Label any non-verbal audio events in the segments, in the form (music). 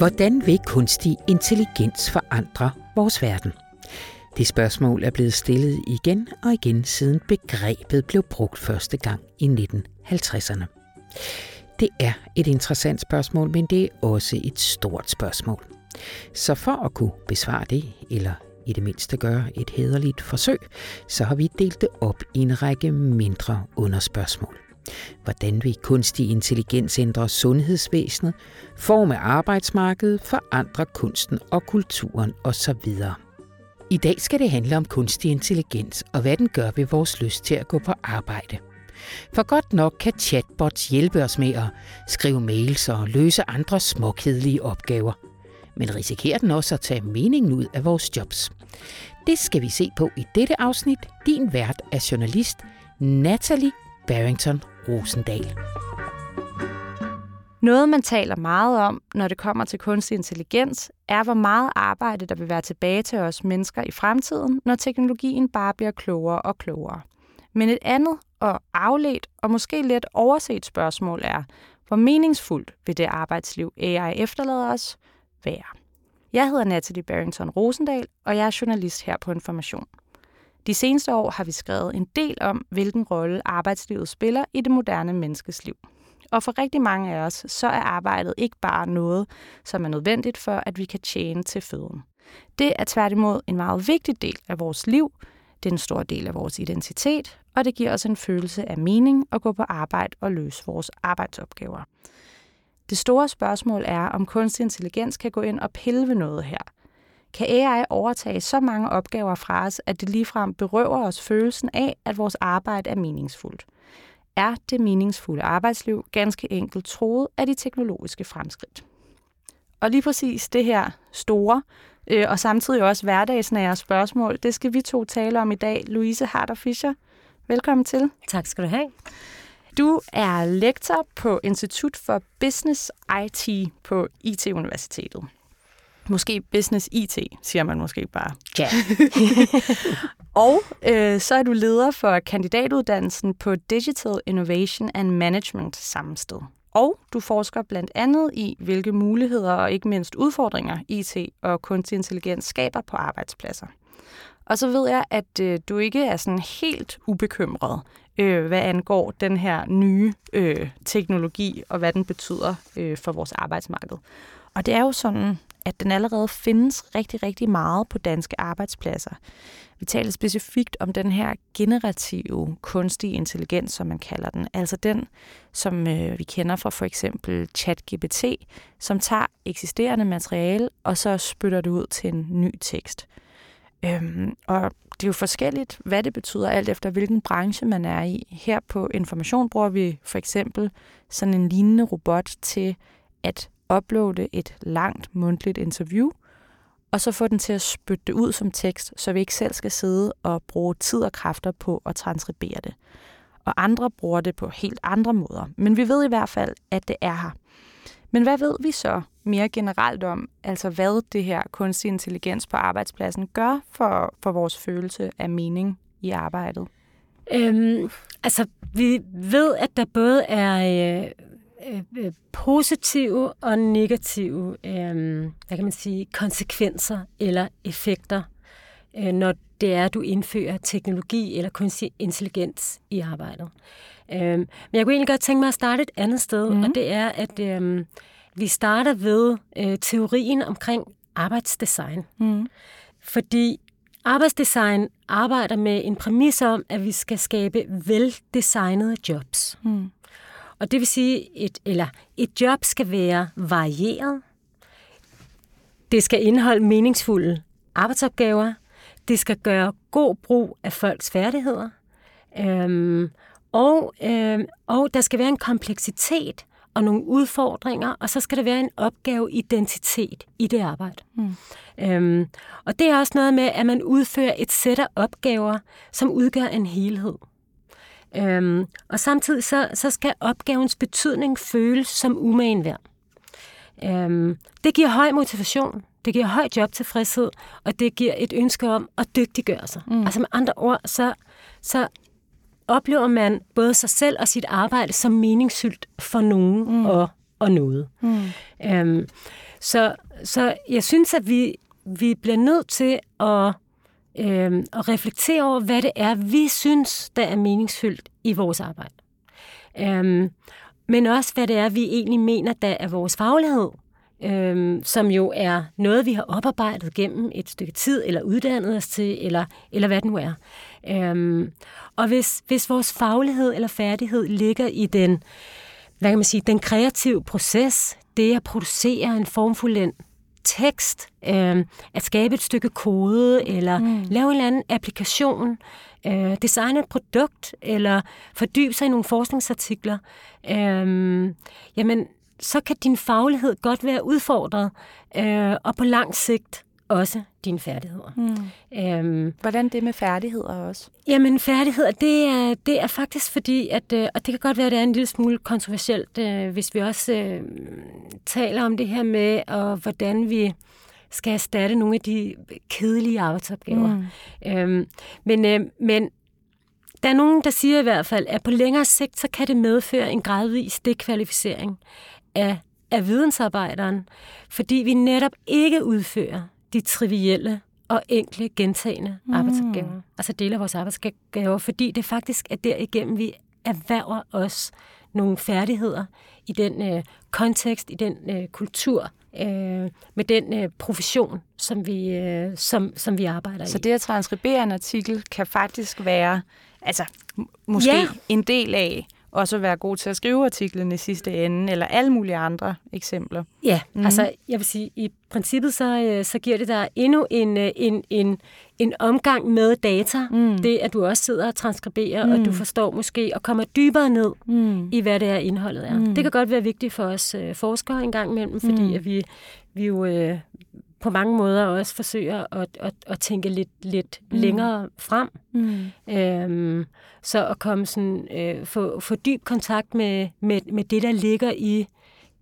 Hvordan vil kunstig intelligens forandre vores verden? Det spørgsmål er blevet stillet igen og igen siden begrebet blev brugt første gang i 1950'erne. Det er et interessant spørgsmål, men det er også et stort spørgsmål. Så for at kunne besvare det, eller i det mindste gøre et hederligt forsøg, så har vi delt det op i en række mindre underspørgsmål. Hvordan vil kunstig intelligens ændre sundhedsvæsenet, forme arbejdsmarkedet, forandre kunsten og kulturen osv.? I dag skal det handle om kunstig intelligens og hvad den gør ved vores lyst til at gå på arbejde. For godt nok kan chatbots hjælpe os med at skrive mails og løse andre småkedelige opgaver. Men risikerer den også at tage meningen ud af vores jobs? Det skal vi se på i dette afsnit. Din vært er journalist Natalie Barrington Rosendal. Noget, man taler meget om, når det kommer til kunstig intelligens, er, hvor meget arbejde, der vil være tilbage til os mennesker i fremtiden, når teknologien bare bliver klogere og klogere. Men et andet og afledt og måske lidt overset spørgsmål er, hvor meningsfuldt vil det arbejdsliv, AI efterlader os, være? Jeg hedder Natalie Barrington Rosendal, og jeg er journalist her på Information. De seneste år har vi skrevet en del om, hvilken rolle arbejdslivet spiller i det moderne menneskes liv. Og for rigtig mange af os, så er arbejdet ikke bare noget, som er nødvendigt for, at vi kan tjene til føden. Det er tværtimod en meget vigtig del af vores liv, det er en stor del af vores identitet, og det giver os en følelse af mening at gå på arbejde og løse vores arbejdsopgaver. Det store spørgsmål er, om kunstig intelligens kan gå ind og pille ved noget her. Kan AI overtage så mange opgaver fra os, at det ligefrem berøver os følelsen af, at vores arbejde er meningsfuldt? er det meningsfulde arbejdsliv ganske enkelt troet af de teknologiske fremskridt. Og lige præcis det her store øh, og samtidig også hverdagsnære spørgsmål, det skal vi to tale om i dag. Louise Harder Fischer, velkommen til. Tak skal du have. Du er lektor på Institut for Business IT på IT-universitetet. Måske business IT, siger man måske bare. Ja. (laughs) og øh, så er du leder for kandidatuddannelsen på Digital Innovation and Management samme sted. Og du forsker blandt andet i, hvilke muligheder og ikke mindst udfordringer IT og kunstig intelligens skaber på arbejdspladser. Og så ved jeg, at øh, du ikke er sådan helt ubekymret, øh, hvad angår den her nye øh, teknologi og hvad den betyder øh, for vores arbejdsmarked. Og det er jo sådan, at den allerede findes rigtig, rigtig meget på danske arbejdspladser. Vi taler specifikt om den her generative kunstige intelligens, som man kalder den. Altså den, som øh, vi kender fra for eksempel ChatGPT, som tager eksisterende materiale og så spytter det ud til en ny tekst. Øhm, og det er jo forskelligt, hvad det betyder, alt efter hvilken branche man er i. Her på Information bruger vi for eksempel sådan en lignende robot til at uploade et langt mundtligt interview, og så få den til at spytte det ud som tekst, så vi ikke selv skal sidde og bruge tid og kræfter på at transkribere det. Og andre bruger det på helt andre måder. Men vi ved i hvert fald, at det er her. Men hvad ved vi så mere generelt om, altså hvad det her kunstig intelligens på arbejdspladsen gør for, for vores følelse af mening i arbejdet? Øhm, altså, vi ved, at der både er øh, Øh, øh, positive og negative øh, hvad kan man sige, konsekvenser eller effekter, øh, når det er, at du indfører teknologi eller kunstig intelligens i arbejdet. Øh, men jeg kunne egentlig godt tænke mig at starte et andet sted, mm. og det er, at øh, vi starter ved øh, teorien omkring arbejdsdesign. Mm. Fordi arbejdsdesign arbejder med en præmis om, at vi skal skabe veldesignede jobs. Mm. Og det vil sige, et, eller et job skal være varieret. Det skal indeholde meningsfulde arbejdsopgaver. Det skal gøre god brug af folks færdigheder. Øhm, og, øhm, og der skal være en kompleksitet og nogle udfordringer, og så skal der være en opgaveidentitet i det arbejde. Mm. Øhm, og det er også noget med, at man udfører et sæt af opgaver, som udgør en helhed. Øhm, og samtidig så, så skal opgavens betydning føles som umagen værd. Øhm, det giver høj motivation, det giver høj jobtilfredshed, og det giver et ønske om at dygtiggøre sig. Mm. Altså med andre ord, så, så oplever man både sig selv og sit arbejde som meningsfyldt for nogen mm. at og noget. Mm. Øhm, så, så jeg synes, at vi, vi bliver nødt til at, øh, og reflektere over, hvad det er, vi synes, der er meningsfyldt i vores arbejde. Øh, men også, hvad det er, vi egentlig mener, der er vores faglighed, øhm, som jo er noget, vi har oparbejdet gennem et stykke tid, eller uddannet os til, eller, eller hvad det nu er. Øhm, og hvis, hvis vores faglighed eller færdighed ligger i den, hvad kan man sige, den kreative proces, det at producere en formfuldendt tekst, øh, at skabe et stykke kode, eller mm. lave en eller anden applikation, øh, designe et produkt, eller fordybe sig i nogle forskningsartikler, øh, jamen, så kan din faglighed godt være udfordret, øh, og på lang sigt også dine færdigheder. Mm. Øhm, Hvordan det med færdigheder også? Jamen færdigheder, det er, det er faktisk fordi, at, øh, og det kan godt være, at det er en lille smule kontroversielt, øh, hvis vi også øh, taler om det her med, og hvordan vi skal erstatte nogle af de kedelige arbejdsopgaver. Mm. Øhm, men, øh, men der er nogen, der siger i hvert fald, at på længere sigt, så kan det medføre en gradvis dekvalificering af, af vidensarbejderen, fordi vi netop ikke udfører de trivielle og enkle gentagende mm. arbejdsopgaver. Altså dele af vores arbejdsopgaver, fordi det faktisk er derigennem, vi erhverver os nogle færdigheder i den øh, kontekst, i den øh, kultur, øh, med den øh, profession, som vi, øh, som, som vi arbejder Så i. Så det at transkribere en artikel kan faktisk være altså, måske ja. en del af også at være god til at skrive artiklen i sidste ende, eller alle mulige andre eksempler. Ja, mm. altså jeg vil sige, i princippet så, øh, så giver det dig endnu en, øh, en, en, en omgang med data. Mm. Det, at du også sidder og transkriberer, mm. og du forstår måske og kommer dybere ned mm. i, hvad det er, indholdet er. Mm. Det kan godt være vigtigt for os øh, forskere en gang imellem, fordi mm. at vi, vi jo øh, på mange måder også forsøger at, at, at tænke lidt, lidt mm. længere frem. Mm. Øhm, så at komme sådan, øh, få, få dyb kontakt med, med, med det, der ligger i,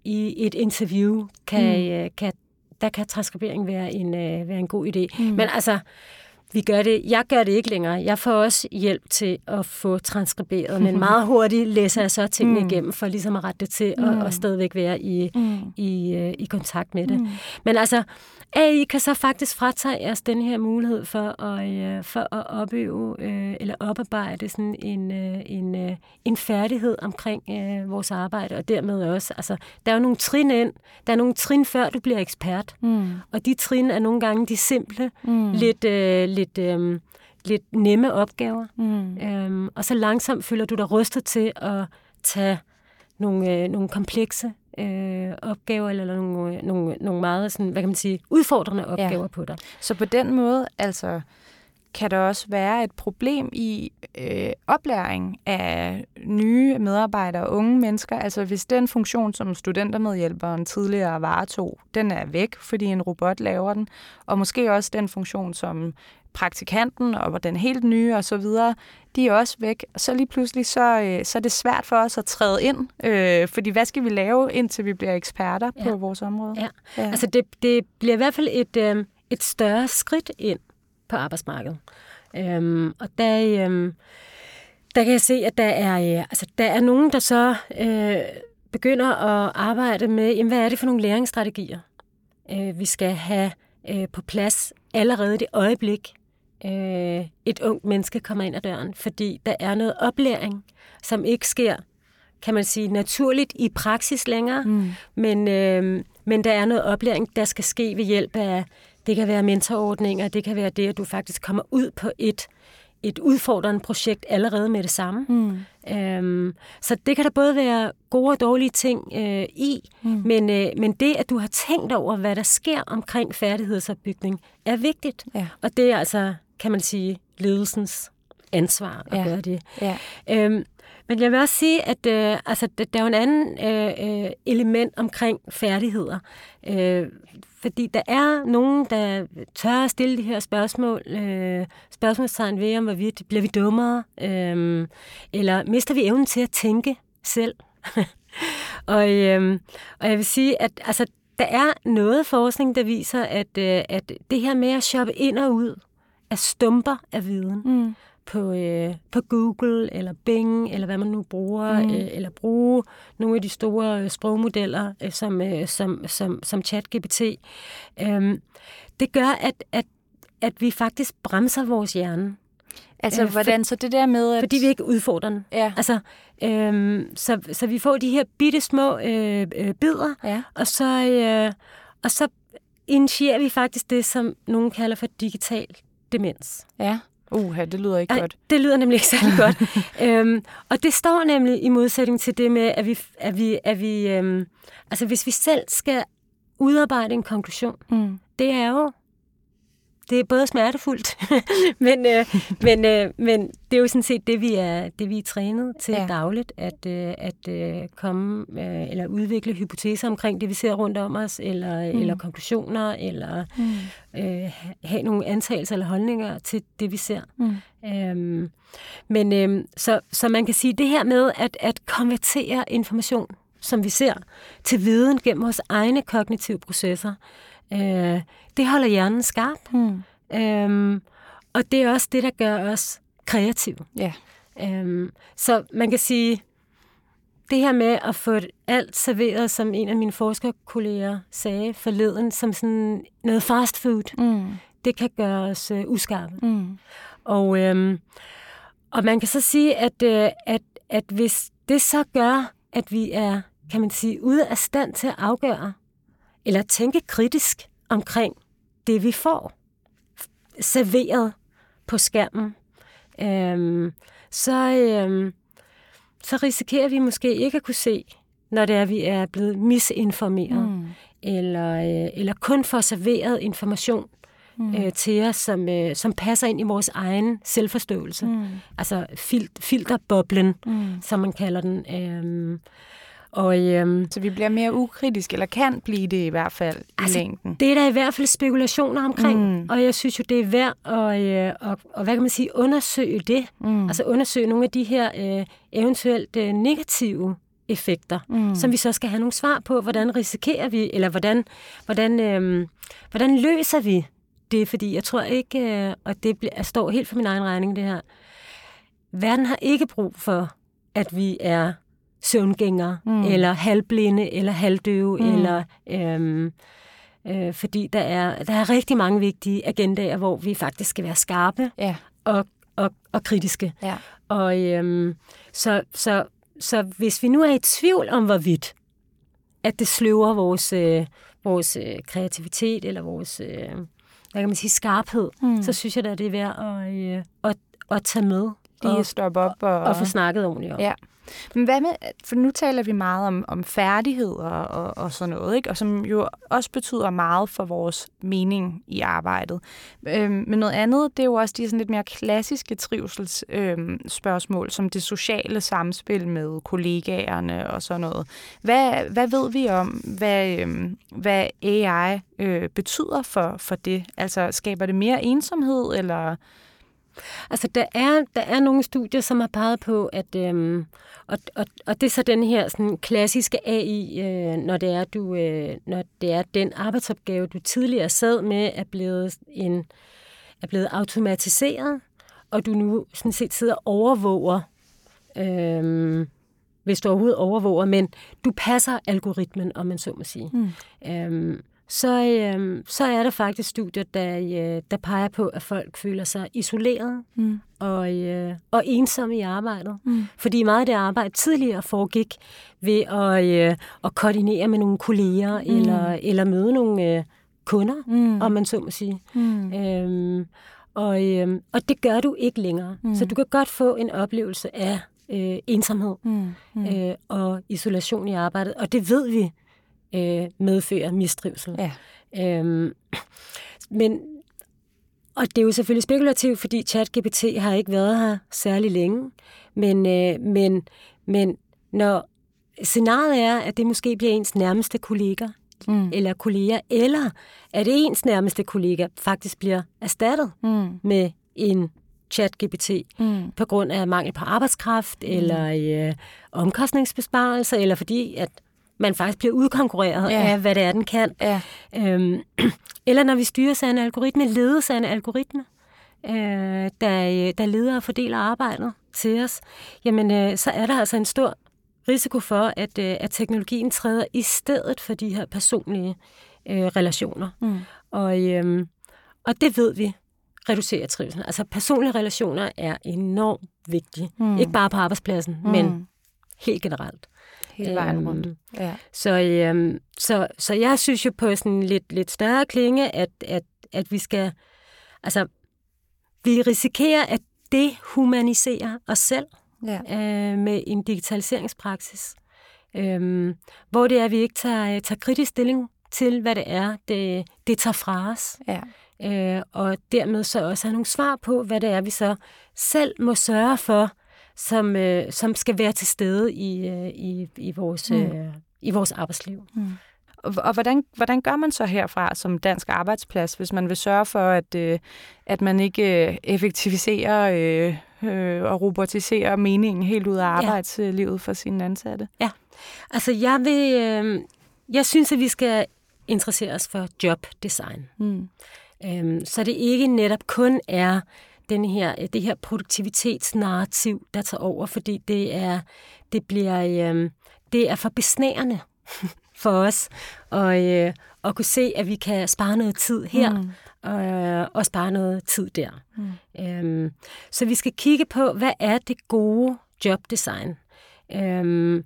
i et interview, kan, mm. øh, kan, der kan transkribering være en, øh, være en god idé. Mm. Men altså, vi gør det, jeg gør det ikke længere. Jeg får også hjælp til at få transkriberet, men meget hurtigt læser jeg så tingene mm. igennem, for ligesom at rette det til mm. og, og stadigvæk være i, mm. i, øh, i kontakt med det. Mm. Men altså, AI kan så faktisk fratage os den her mulighed for at, øh, for at opøve øh, eller oparbejde sådan en, øh, en, øh, en færdighed omkring øh, vores arbejde, og dermed også, altså, der er jo nogle trin ind, der er nogle trin før du bliver ekspert, mm. og de trin er nogle gange de simple, mm. lidt, øh, lidt, øh, lidt nemme opgaver, mm. øhm, og så langsomt føler du dig rustet til at tage nogle, øh, nogle komplekse øh, opgaver, eller nogle, øh, nogle, nogle meget sådan, hvad kan man sige, udfordrende opgaver ja. på dig. Så på den måde, altså, kan der også være et problem i øh, oplæring af nye medarbejdere og unge mennesker. Altså hvis den funktion, som studentermedhjælperen tidligere varetog, den er væk, fordi en robot laver den, og måske også den funktion, som praktikanten og den helt nye og så videre, de er også væk. Og så lige pludselig, så, øh, så er det svært for os at træde ind, øh, fordi hvad skal vi lave, indtil vi bliver eksperter ja. på vores område? Ja, ja. altså det, det bliver i hvert fald et, øh, et større skridt ind på arbejdsmarkedet. Øhm, og der, øhm, der kan jeg se, at der er, øh, altså, der er nogen, der så øh, begynder at arbejde med, jamen, hvad er det for nogle læringsstrategier, øh, vi skal have øh, på plads allerede det øjeblik, øh, et ungt menneske kommer ind ad døren, fordi der er noget oplæring, som ikke sker, kan man sige, naturligt i praksis længere, mm. men, øh, men der er noget oplæring, der skal ske ved hjælp af, det kan være mentorordninger, det kan være det, at du faktisk kommer ud på et, et udfordrende projekt allerede med det samme. Mm. Øhm, så det kan der både være gode og dårlige ting øh, i, mm. men, øh, men det, at du har tænkt over, hvad der sker omkring færdighedsopbygning, er vigtigt. Ja. Og det er altså kan man sige, ledelsens ansvar at ja. gøre det. Ja. Øhm, men jeg vil også sige, at øh, altså, der er jo en anden øh, øh, element omkring færdigheder. Øh, fordi der er nogen, der tør at stille de her spørgsmål, øh, spørgsmålstegn ved, om hvorvidt bliver vi dummere, øh, eller mister vi evnen til at tænke selv. (laughs) og, øh, og jeg vil sige, at altså, der er noget forskning, der viser, at, øh, at det her med at shoppe ind og ud af stumper af viden, mm. på, øh, på Google eller Bing, eller hvad man nu bruger, mm. øh, eller bruge nogle af de store øh, sprogmodeller, øh, som, øh, som, som, som ChatGPT. Øh, det gør, at, at, at vi faktisk bremser vores hjerne. Altså, øh, hvordan så det der med, at... Fordi vi ikke udfordrer den. Ja. Altså, øhm, så, så vi får de her bitte små øh, øh, bidder, Ja. og så, øh, og så initierer vi faktisk det, som nogen kalder for digital demens. Ja. Uha, det lyder ikke Ej, godt. det lyder nemlig ikke særlig godt. (laughs) øhm, og det står nemlig i modsætning til det med, at vi, at vi, at vi øhm, altså hvis vi selv skal udarbejde en konklusion, Mm. det er jo det er både smertefuldt, (laughs) men, øh, men, øh, men det er jo sådan set det, vi er, det, vi er trænet til Ja. dagligt, at, øh, at øh, komme øh, eller udvikle hypoteser omkring det, vi ser rundt om os, eller, mm. eller konklusioner, eller Mm. øh, ha- have nogle antagelser eller holdninger til det, vi ser. Mm. Øhm, men øh, så, så man kan sige, det her med at, at konvertere information, som vi ser, til viden gennem vores egne kognitive processer, øh, det holder hjernen skarp. Mm. Øhm, og det er også det, der gør os kreative. Ja. Øhm, så man kan sige, det her med at få alt serveret, som en af mine forskerkolleger sagde forleden, som sådan noget fast food, Mm. det kan gøre os øh, uskarpe. Mm. Og, øhm, og man kan så sige, at, øh, at, at hvis det så gør, at vi er, kan man sige, ude af stand til at afgøre, eller tænke kritisk omkring det, vi får serveret på skærmen, øhm, så, øhm, så risikerer vi måske ikke at kunne se, når det er, at vi er blevet misinformeret, Mm. eller, øh, eller kun får serveret information mm. øh, til os, som, øh, som passer ind i vores egen selvforståelse. Mm. Altså fil- filterboblen, Mm. som man kalder den. Øhm, og øhm, Så vi bliver mere ukritiske, eller kan blive det i hvert fald Altså, i længden. det er der i hvert fald spekulationer omkring, Mm. og jeg synes jo, det er værd at, øh, og, og hvad kan man sige, undersøge det. Mm. Altså undersøge nogle af de her øh, eventuelt øh, negative effekter, Mm. som vi så skal have nogle svar på, hvordan risikerer vi, eller hvordan, hvordan, øh, hvordan løser vi det, fordi jeg tror ikke, øh, og det bliver- står helt for min egen regning det her, verden har ikke brug for, at vi er søvngængere, Mm. eller halvblinde, eller halvdøve, Mm. eller... Øhm, øh, fordi der er, der er rigtig mange vigtige agendaer, hvor vi faktisk skal være skarpe Ja. og, og, og kritiske. Ja. Og øhm, så, så, så hvis vi nu er i tvivl om, hvorvidt at det sløver vores, øh, vores øh, kreativitet eller vores øh, hvad kan man sige, skarphed, Mm. så synes jeg da, det er værd at, øh, at, at tage med Lige og, at stoppe op og... og få snakket ordentligt om. Ja. Men hvad med, for nu taler vi meget om, om færdigheder og, og sådan noget, ikke? og som jo også betyder meget for vores mening i arbejdet. Øhm, men noget andet, det er jo også de sådan lidt mere klassiske trivselsspørgsmål, øhm, spørgsmål, som det sociale samspil med kollegaerne og sådan noget. Hvad, hvad ved vi om, hvad, øhm, hvad AI øh, betyder for, for det? Altså, skaber det mere ensomhed, eller... Altså, der er, der er nogle studier, som har peget på, at, øhm, og, og, og det er så den her sådan, klassiske AI, øh, når, det er, du, øh, når det er den arbejdsopgave, du tidligere sad med, er blevet, en, er blevet automatiseret, og du nu sådan set sidder og overvåger, øhm, hvis du overhovedet overvåger, men du passer algoritmen, om man så må sige. Mm. Øhm, så, øhm, så er der faktisk studier, der, øh, der peger på, at folk føler sig isoleret Mm. og, øh, og ensomme i arbejdet. Mm. Fordi meget af det arbejde tidligere foregik ved at, øh, at koordinere med nogle kolleger mm. eller, eller møde nogle øh, kunder, Mm. om man så må sige. Mm. Øhm, og, øhm, og det gør du ikke længere. Mm. Så du kan godt få en oplevelse af øh, ensomhed Mm. Mm. øh, og isolation i arbejdet. Og det ved vi øh, medfører mistrivsel. Ja. Øhm, men, og det er jo selvfølgelig spekulativt, fordi ChatGPT har ikke været her særlig længe. Men, øh, men, men når scenariet er, at det måske bliver ens nærmeste kollega, Mm. eller kolleger, eller at ens nærmeste kollega faktisk bliver erstattet Mm. med en chat-GPT Mm. på grund af mangel på arbejdskraft, mm. eller øh, omkostningsbesparelser, eller fordi at man faktisk bliver udkonkurreret Ja. af, hvad det er, den kan. Ja. Øhm, (clears throat) eller når vi styres af en algoritme, ledes af en algoritme. øh, der, der leder og fordeler arbejdet til os, jamen øh, så er der altså en stor risiko for, at, øh, at teknologien træder i stedet for de her personlige øh, relationer. Mm. Og, øh, og det ved vi reducerer trivsel. Altså personlige relationer er enormt vigtige. Mm. Ikke bare på arbejdspladsen, mm. men helt generelt. Hele vejen øhm, rundt. Ja. Så, øhm, så, så jeg synes jo på sådan lidt, lidt større klinge, at, at, at vi skal... Altså, vi risikerer at dehumanisere os selv ja. øh, med en digitaliseringspraksis, øh, hvor det er, at vi ikke tager, tager kritisk stilling til, hvad det er, det, det tager fra os. Ja. Øh, og dermed så også have nogle svar på, hvad det er, vi så selv må sørge for, som, øh, som skal være til stede i, øh, i, i, vores, mm. øh, i vores arbejdsliv. Mm. Og, og hvordan, hvordan gør man så herfra som dansk arbejdsplads, hvis man vil sørge for, at, øh, at man ikke øh, effektiviserer øh, øh, og robotiserer meningen helt ud af arbejdslivet for sine ansatte? Ja, altså jeg vil, øh, jeg synes, at vi skal interessere os for jobdesign. Mm. Øhm, så det ikke netop kun er den her, det her produktivitetsnarrativ, der tager over, fordi det er, det bliver, øhm, det er for besnærende (laughs) for os og, øh, at kunne se, at vi kan spare noget tid her mm. og, øh, og spare noget tid der. Mm. Øhm, så vi skal kigge på, hvad er det gode jobdesign? Øhm,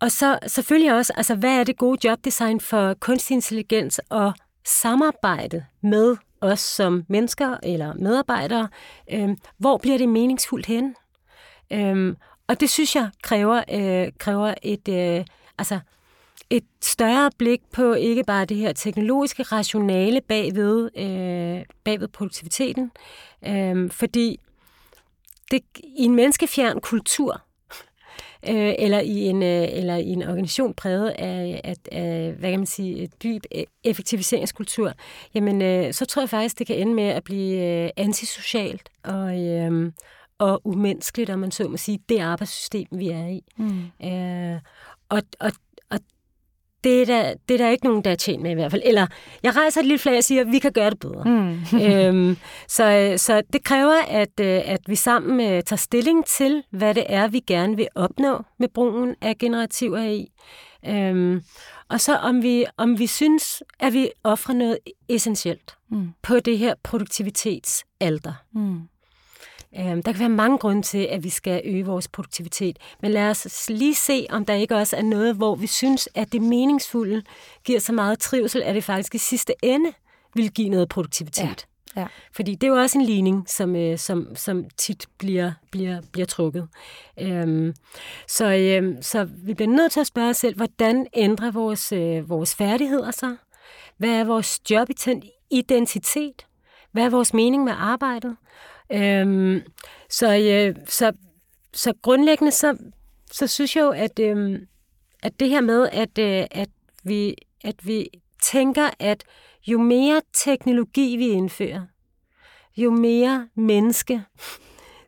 og så selvfølgelig også, altså, hvad er det gode jobdesign for kunstig intelligens og samarbejde med os som mennesker eller medarbejdere, øh, hvor bliver det meningsfuldt hen? Øh, og det synes jeg kræver, øh, kræver et, øh, altså et større blik på ikke bare det her teknologiske rationale bagved, øh, bagved produktiviteten, øh, fordi det, i en menneskefjern kultur, øh, eller, i en, øh, eller i en organisation præget af, af, af hvad kan man sige, dyb e, effektiviseringskultur, jamen øh, så tror jeg faktisk, det kan ende med at blive øh, antisocialt og, øh, og umenneskeligt, om man så må sige, det arbejdssystem, vi er i. Mm. Øh, og, og det er, der, det er der ikke nogen, der er tjent med i hvert fald. Eller jeg rejser et lille flag og siger, at vi kan gøre det bedre. Mm. (laughs) øhm, så, så det kræver, at, øh, at vi sammen øh, tager stilling til, hvad det er, vi gerne vil opnå med brugen af generativ AI. Øhm, og så om vi, om vi synes, at vi offrer noget essentielt mm. på det her produktivitetsalter. Mm. Øhm, der kan være mange grunde til, at vi skal øge vores produktivitet. Men lad os lige se, om der ikke også er noget, hvor vi synes, at det meningsfulde giver så meget trivsel, at det faktisk i sidste ende vil give noget produktivitet. Ja. Ja. Fordi det er jo også en ligning, som, øh, som, som tit bliver, bliver, bliver trukket. Øhm, så, øhm, så vi bliver nødt til at spørge os selv, hvordan ændrer vores, øh, vores færdigheder sig? Hvad er vores jobidentitet? Hvad er vores mening med arbejdet? Øhm, så, øh, så, så grundlæggende, så, så synes jeg jo, at, øh, at det her med, at, øh, at, vi, at vi tænker, at jo mere teknologi vi indfører, jo mere menneske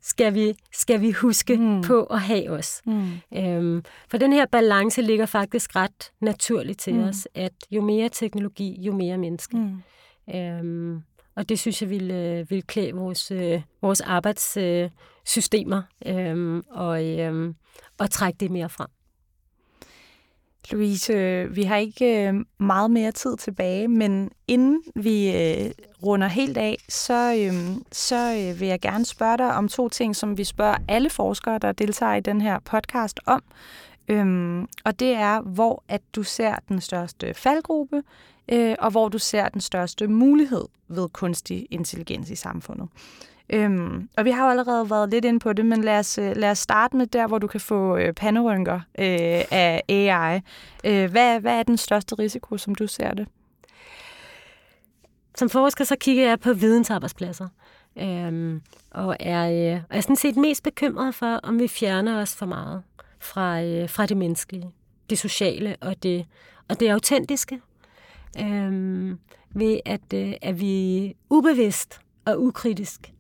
skal vi, skal vi huske mm. på at have os. Mm. Øhm, for den her balance ligger faktisk ret naturligt til mm. os, at jo mere teknologi, jo mere menneske. Mm. Øhm, og det synes jeg vil, ville øh, vil klæde vores, øh, vores arbejdssystemer øh, og, øh, og trække det mere frem. Louise, vi har ikke øh, meget mere tid tilbage, men inden vi øh, runder helt af, så, så vil jeg gerne spørge dig om to ting, som vi spørger alle forskere, der deltager i den her podcast om. Øhm, og det er, hvor at du ser den største faldgruppe øh, og hvor du ser den største mulighed ved kunstig intelligens i samfundet. Øhm, og vi har jo allerede været lidt inde på det, men lad os, øh, lad os starte med der, hvor du kan få øh, panderynker øh, af AI. Øh, hvad, hvad er den største risiko, som du ser det? Som forsker så kigger jeg på vidensarbejdspladser, øhm, og er, øh, er sådan set mest bekymret for, om vi fjerner os for meget fra, øh, fra det menneskelige, det sociale og det, og det autentiske øh, ved at, øh, at vi ubevidst og ukritisk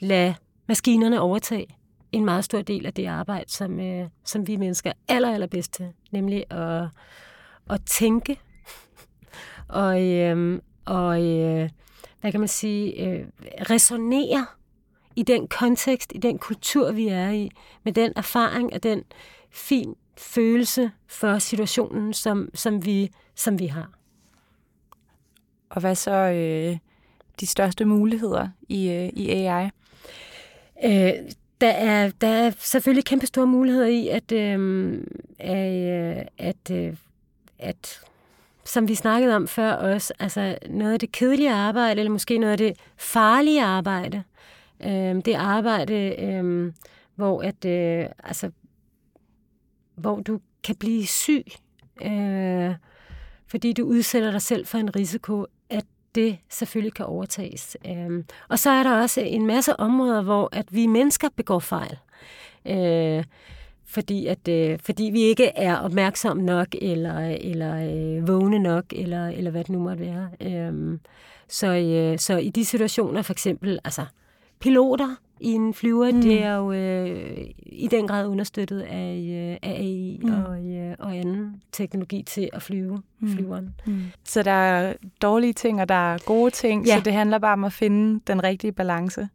lader maskinerne overtage en meget stor del af det arbejde, som, øh, som vi mennesker er aller, allerbedst til, nemlig at, at tænke (laughs) og, øh, og øh, hvad kan man sige, øh, resonere i den kontekst, i den kultur, vi er i, med den erfaring og den fin følelse for situationen, som, som, vi, som vi har. Og hvad så øh, de største muligheder i, øh, i AI? Øh, der, er, der er selvfølgelig kæmpe store muligheder i, at, øh, at, øh, at, øh, at som vi snakkede om før også, altså noget af det kedelige arbejde, eller måske noget af det farlige arbejde, øh, det arbejde, øh, hvor at, øh, altså, hvor du kan blive syg, øh, fordi du udsætter dig selv for en risiko, det selvfølgelig kan overtages. Øhm, og så er der også en masse områder, hvor at vi mennesker begår fejl. Øh, fordi, at, øh, fordi vi ikke er opmærksomme nok, eller, eller øh, vågne nok, eller, eller hvad det nu måtte være. Øhm, så, øh, så i de situationer, for eksempel, altså piloter i en flyver, mm. det er jo øh, i den grad understøttet af, øh, af AI mm. og, øh, og anden teknologi til at flyve mm. flyveren. Mm. Så der er dårlige ting, og der er gode ting, ja. så det handler bare om at finde den rigtige balance.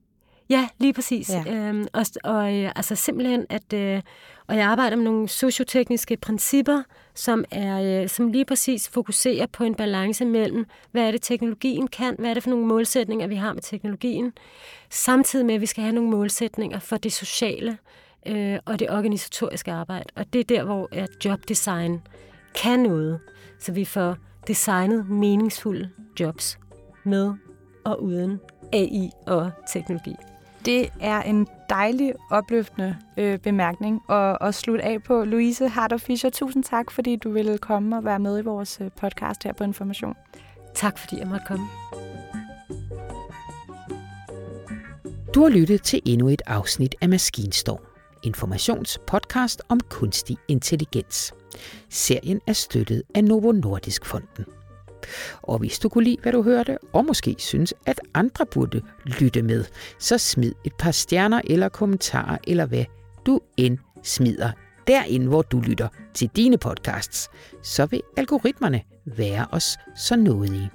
Ja, lige præcis. Ja. Øhm, og og øh, altså simpelthen, at øh, og jeg arbejder med nogle sociotekniske principper, som, er, øh, som lige præcis fokuserer på en balance mellem, hvad er det teknologien kan, hvad er det for nogle målsætninger, vi har med teknologien, samtidig med, at vi skal have nogle målsætninger for det sociale øh, og det organisatoriske arbejde. Og det er der, hvor at jobdesign kan noget, så vi får designet meningsfulde jobs med og uden AI og teknologi. Det er en dejlig, opløftende øh, bemærkning at, at slutte af på. Louise Harder Fischer, tusind tak, fordi du ville komme og være med i vores øh, podcast her på Information. Tak, fordi jeg måtte komme. Du har lyttet til endnu et afsnit af Maskinstorm, informationspodcast om kunstig intelligens. Serien er støttet af Novo Nordisk Fonden. Og hvis du kunne lide, hvad du hørte, og måske synes, at andre burde lytte med, så smid et par stjerner eller kommentarer, eller hvad du end smider derinde, hvor du lytter til dine podcasts, så vil algoritmerne være os så nådige.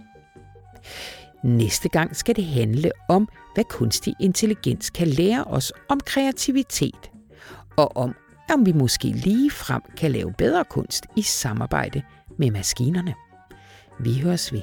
Næste gang skal det handle om, hvad kunstig intelligens kan lære os om kreativitet, og om, om vi måske lige frem kan lave bedre kunst i samarbejde med maskinerne. Vi høres ved.